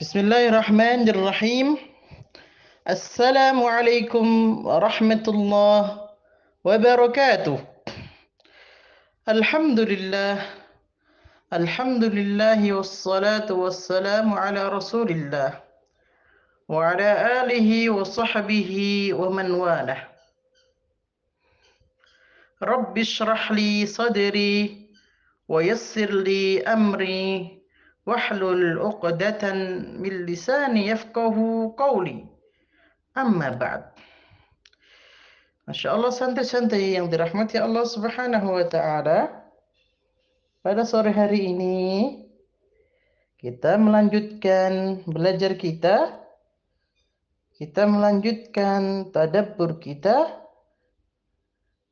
بسم الله الرحمن الرحيم السلام عليكم ورحمة الله وبركاته الحمد لله الحمد لله والصلاة والسلام على رسول الله وعلى آله وصحبه ومن والاه رب اشرح لي صدري ويسر لي أمري wahlul uqdatan min lisani yafqahu qawli amma ba'd Masya Allah santai-santai yang dirahmati Allah subhanahu wa ta'ala. Pada sore hari ini Kita melanjutkan belajar kita. Kita melanjutkan tadabbur kita.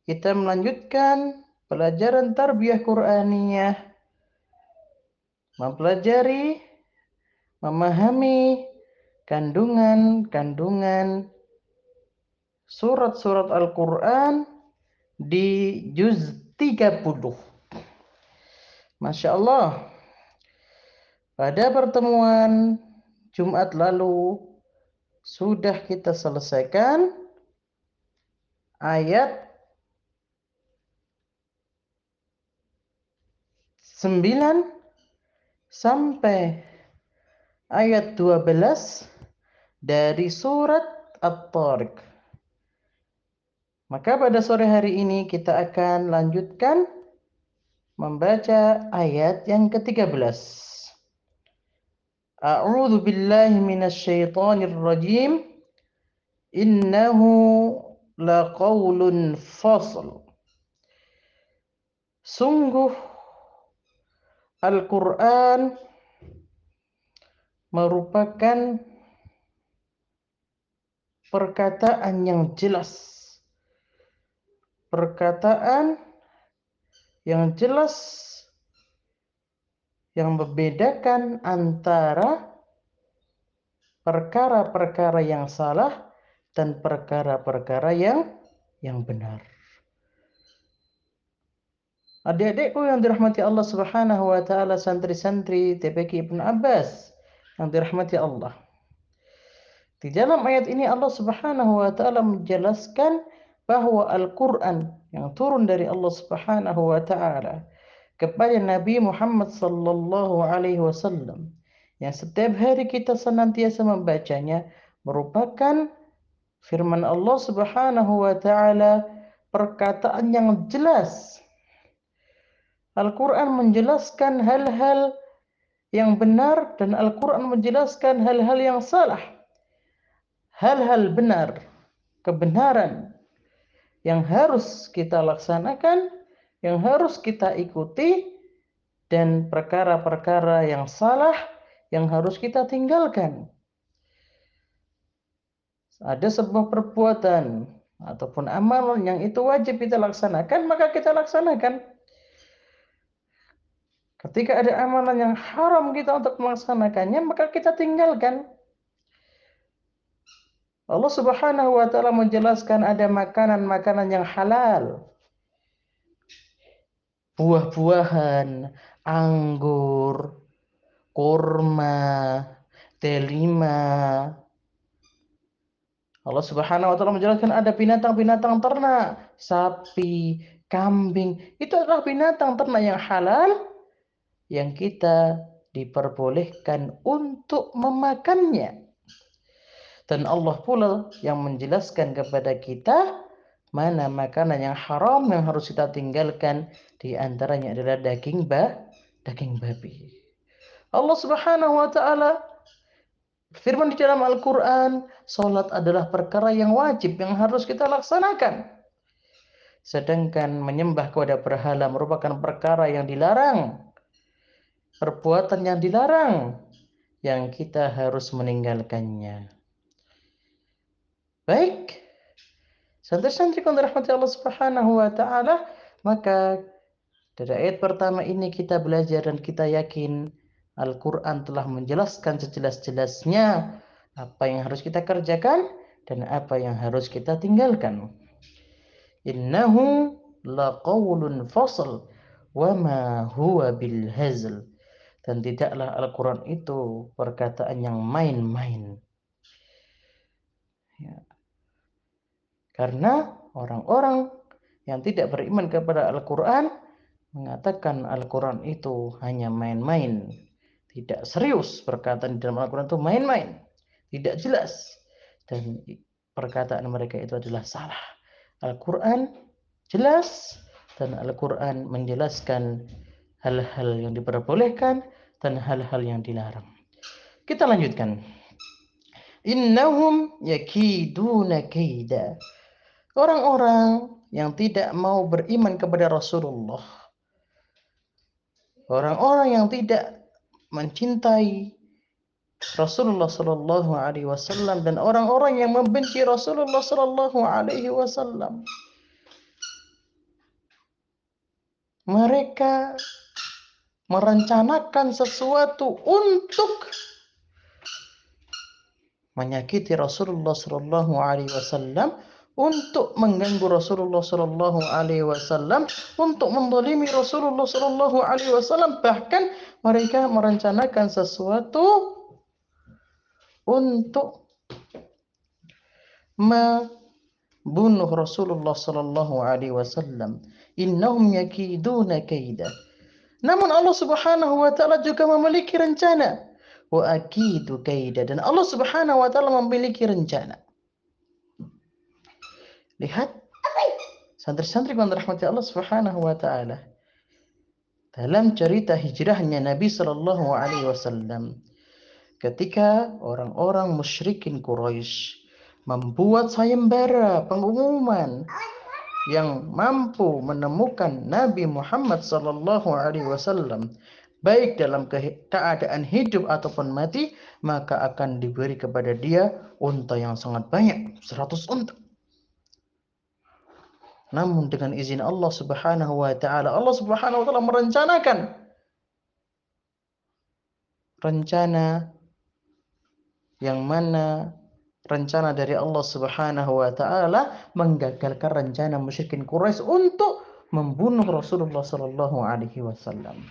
Kita melanjutkan pelajaran tarbiyah Qur'aniyah mempelajari, memahami kandungan-kandungan surat-surat Al-Quran di juz 30. Masya Allah. Pada pertemuan Jumat lalu sudah kita selesaikan ayat 9 sampai ayat 12 dari surat At-Tariq. Maka pada sore hari ini kita akan lanjutkan membaca ayat yang ke-13. A'udzu billahi minasyaitonir rajim. Innahu laqaulun fasl. Sungguh Al-Quran merupakan perkataan yang jelas. Perkataan yang jelas yang membedakan antara perkara-perkara yang salah dan perkara-perkara yang yang benar. Adik-adikku yang dirahmati Allah Subhanahu wa taala, santri-santri TPK Ibnu Abbas yang dirahmati Allah. Di dalam ayat ini Allah Subhanahu wa taala menjelaskan bahwa Al-Qur'an yang turun dari Allah Subhanahu wa taala kepada Nabi Muhammad sallallahu alaihi wasallam yang setiap hari kita senantiasa membacanya merupakan firman Allah Subhanahu wa taala perkataan yang jelas Al-Quran menjelaskan hal-hal yang benar dan Al-Quran menjelaskan hal-hal yang salah. Hal-hal benar, kebenaran yang harus kita laksanakan, yang harus kita ikuti, dan perkara-perkara yang salah yang harus kita tinggalkan. Ada sebuah perbuatan ataupun amalan yang itu wajib kita laksanakan, maka kita laksanakan Ketika ada amalan yang haram kita untuk melaksanakannya, maka kita tinggalkan. Allah Subhanahu wa taala menjelaskan ada makanan-makanan yang halal. Buah-buahan, anggur, kurma, delima. Allah Subhanahu wa taala menjelaskan ada binatang-binatang ternak, sapi, kambing. Itu adalah binatang ternak yang halal yang kita diperbolehkan untuk memakannya. Dan Allah pula yang menjelaskan kepada kita mana makanan yang haram yang harus kita tinggalkan di antaranya adalah daging ba, daging babi. Allah Subhanahu wa taala firman di dalam Al-Qur'an, salat adalah perkara yang wajib yang harus kita laksanakan. Sedangkan menyembah kepada berhala merupakan perkara yang dilarang perbuatan yang dilarang yang kita harus meninggalkannya. Baik, santri-santri dirahmati Allah Subhanahu wa taala, maka dari ayat pertama ini kita belajar dan kita yakin Al-Qur'an telah menjelaskan sejelas-jelasnya apa yang harus kita kerjakan dan apa yang harus kita tinggalkan. Innahu laqawlun fasl wa ma huwa bil hazl Dan tidaklah Al-Quran itu perkataan yang main-main. Ya. Karena orang-orang yang tidak beriman kepada Al-Quran mengatakan Al-Quran itu hanya main-main. Tidak serius perkataan di dalam Al-Quran itu main-main. Tidak jelas. Dan perkataan mereka itu adalah salah. Al-Quran jelas dan Al-Quran menjelaskan hal-hal yang diperbolehkan dan hal-hal yang dilarang. Kita lanjutkan. Innahum yakiduna kaida. Orang-orang yang tidak mau beriman kepada Rasulullah. Orang-orang yang tidak mencintai Rasulullah Sallallahu Alaihi Wasallam dan orang-orang yang membenci Rasulullah Sallallahu Alaihi Wasallam. Mereka merencanakan sesuatu untuk menyakiti Rasulullah Sallallahu Alaihi Wasallam, untuk mengganggu Rasulullah Sallallahu Alaihi Wasallam, untuk mendolimi Rasulullah Sallallahu Alaihi Wasallam, bahkan mereka merencanakan sesuatu untuk membunuh Rasulullah Sallallahu Alaihi Wasallam. Innahum yakiduna kaida. Namun Allah Subhanahu wa taala juga memiliki rencana. Wa akidu kaida dan Allah Subhanahu wa taala memiliki rencana. Lihat santri-santri yang dirahmati Allah Subhanahu wa taala. Dalam cerita hijrahnya Nabi sallallahu alaihi wasallam ketika orang-orang musyrikin Quraisy membuat sayembara pengumuman yang mampu menemukan Nabi Muhammad sallallahu alaihi wasallam baik dalam keadaan hidup ataupun mati maka akan diberi kepada dia unta yang sangat banyak 100 unta. Namun dengan izin Allah Subhanahu wa taala Allah Subhanahu wa taala merencanakan rencana yang mana rencana dari Allah Subhanahu wa taala menggagalkan rencana musyrikin Quraisy untuk membunuh Rasulullah sallallahu alaihi wasallam.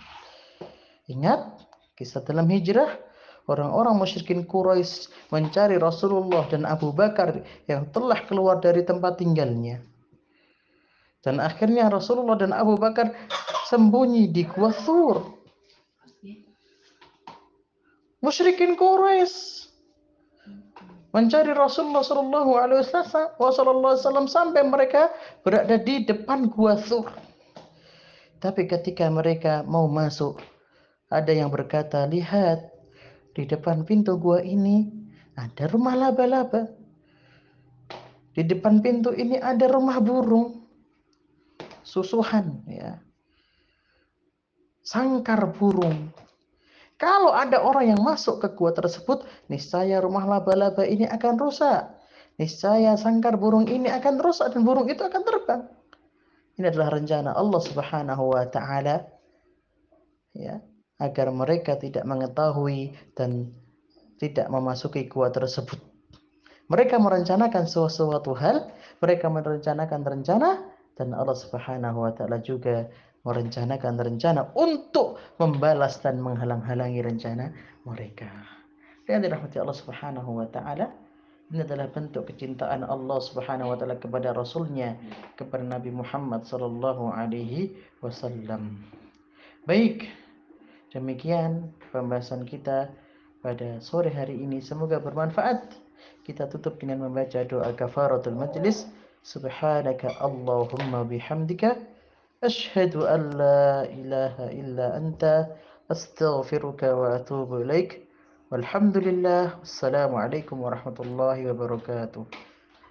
Ingat kisah dalam hijrah orang-orang musyrikin Quraisy mencari Rasulullah dan Abu Bakar yang telah keluar dari tempat tinggalnya. Dan akhirnya Rasulullah dan Abu Bakar sembunyi di Gua Thur. Musyrikin Quraisy mencari Rasulullah Shallallahu Alaihi Wasallam sampai mereka berada di depan gua Thur. Tapi ketika mereka mau masuk, ada yang berkata, lihat di depan pintu gua ini ada rumah laba-laba. Di depan pintu ini ada rumah burung. Susuhan ya. Sangkar burung kalau ada orang yang masuk ke gua tersebut, niscaya rumah laba-laba ini akan rusak. Niscaya sangkar burung ini akan rusak dan burung itu akan terbang. Ini adalah rencana Allah Subhanahu wa taala ya, agar mereka tidak mengetahui dan tidak memasuki gua tersebut. Mereka merencanakan sesuatu hal, mereka merencanakan rencana dan Allah Subhanahu wa taala juga merencanakan rencana untuk membalas dan menghalang-halangi rencana mereka. Dan dirahmati Allah Subhanahu wa taala, ini adalah bentuk kecintaan Allah Subhanahu wa taala kepada rasulnya, kepada Nabi Muhammad sallallahu alaihi wasallam. Baik, demikian pembahasan kita pada sore hari ini. Semoga bermanfaat. Kita tutup dengan membaca doa kafaratul majlis. Subhanaka Allahumma bihamdika أشهد أن لا إله إلا أنت أستغفرك وأتوب إليك. والحمد لله. والسلام عليكم ورحمة الله وبركاته.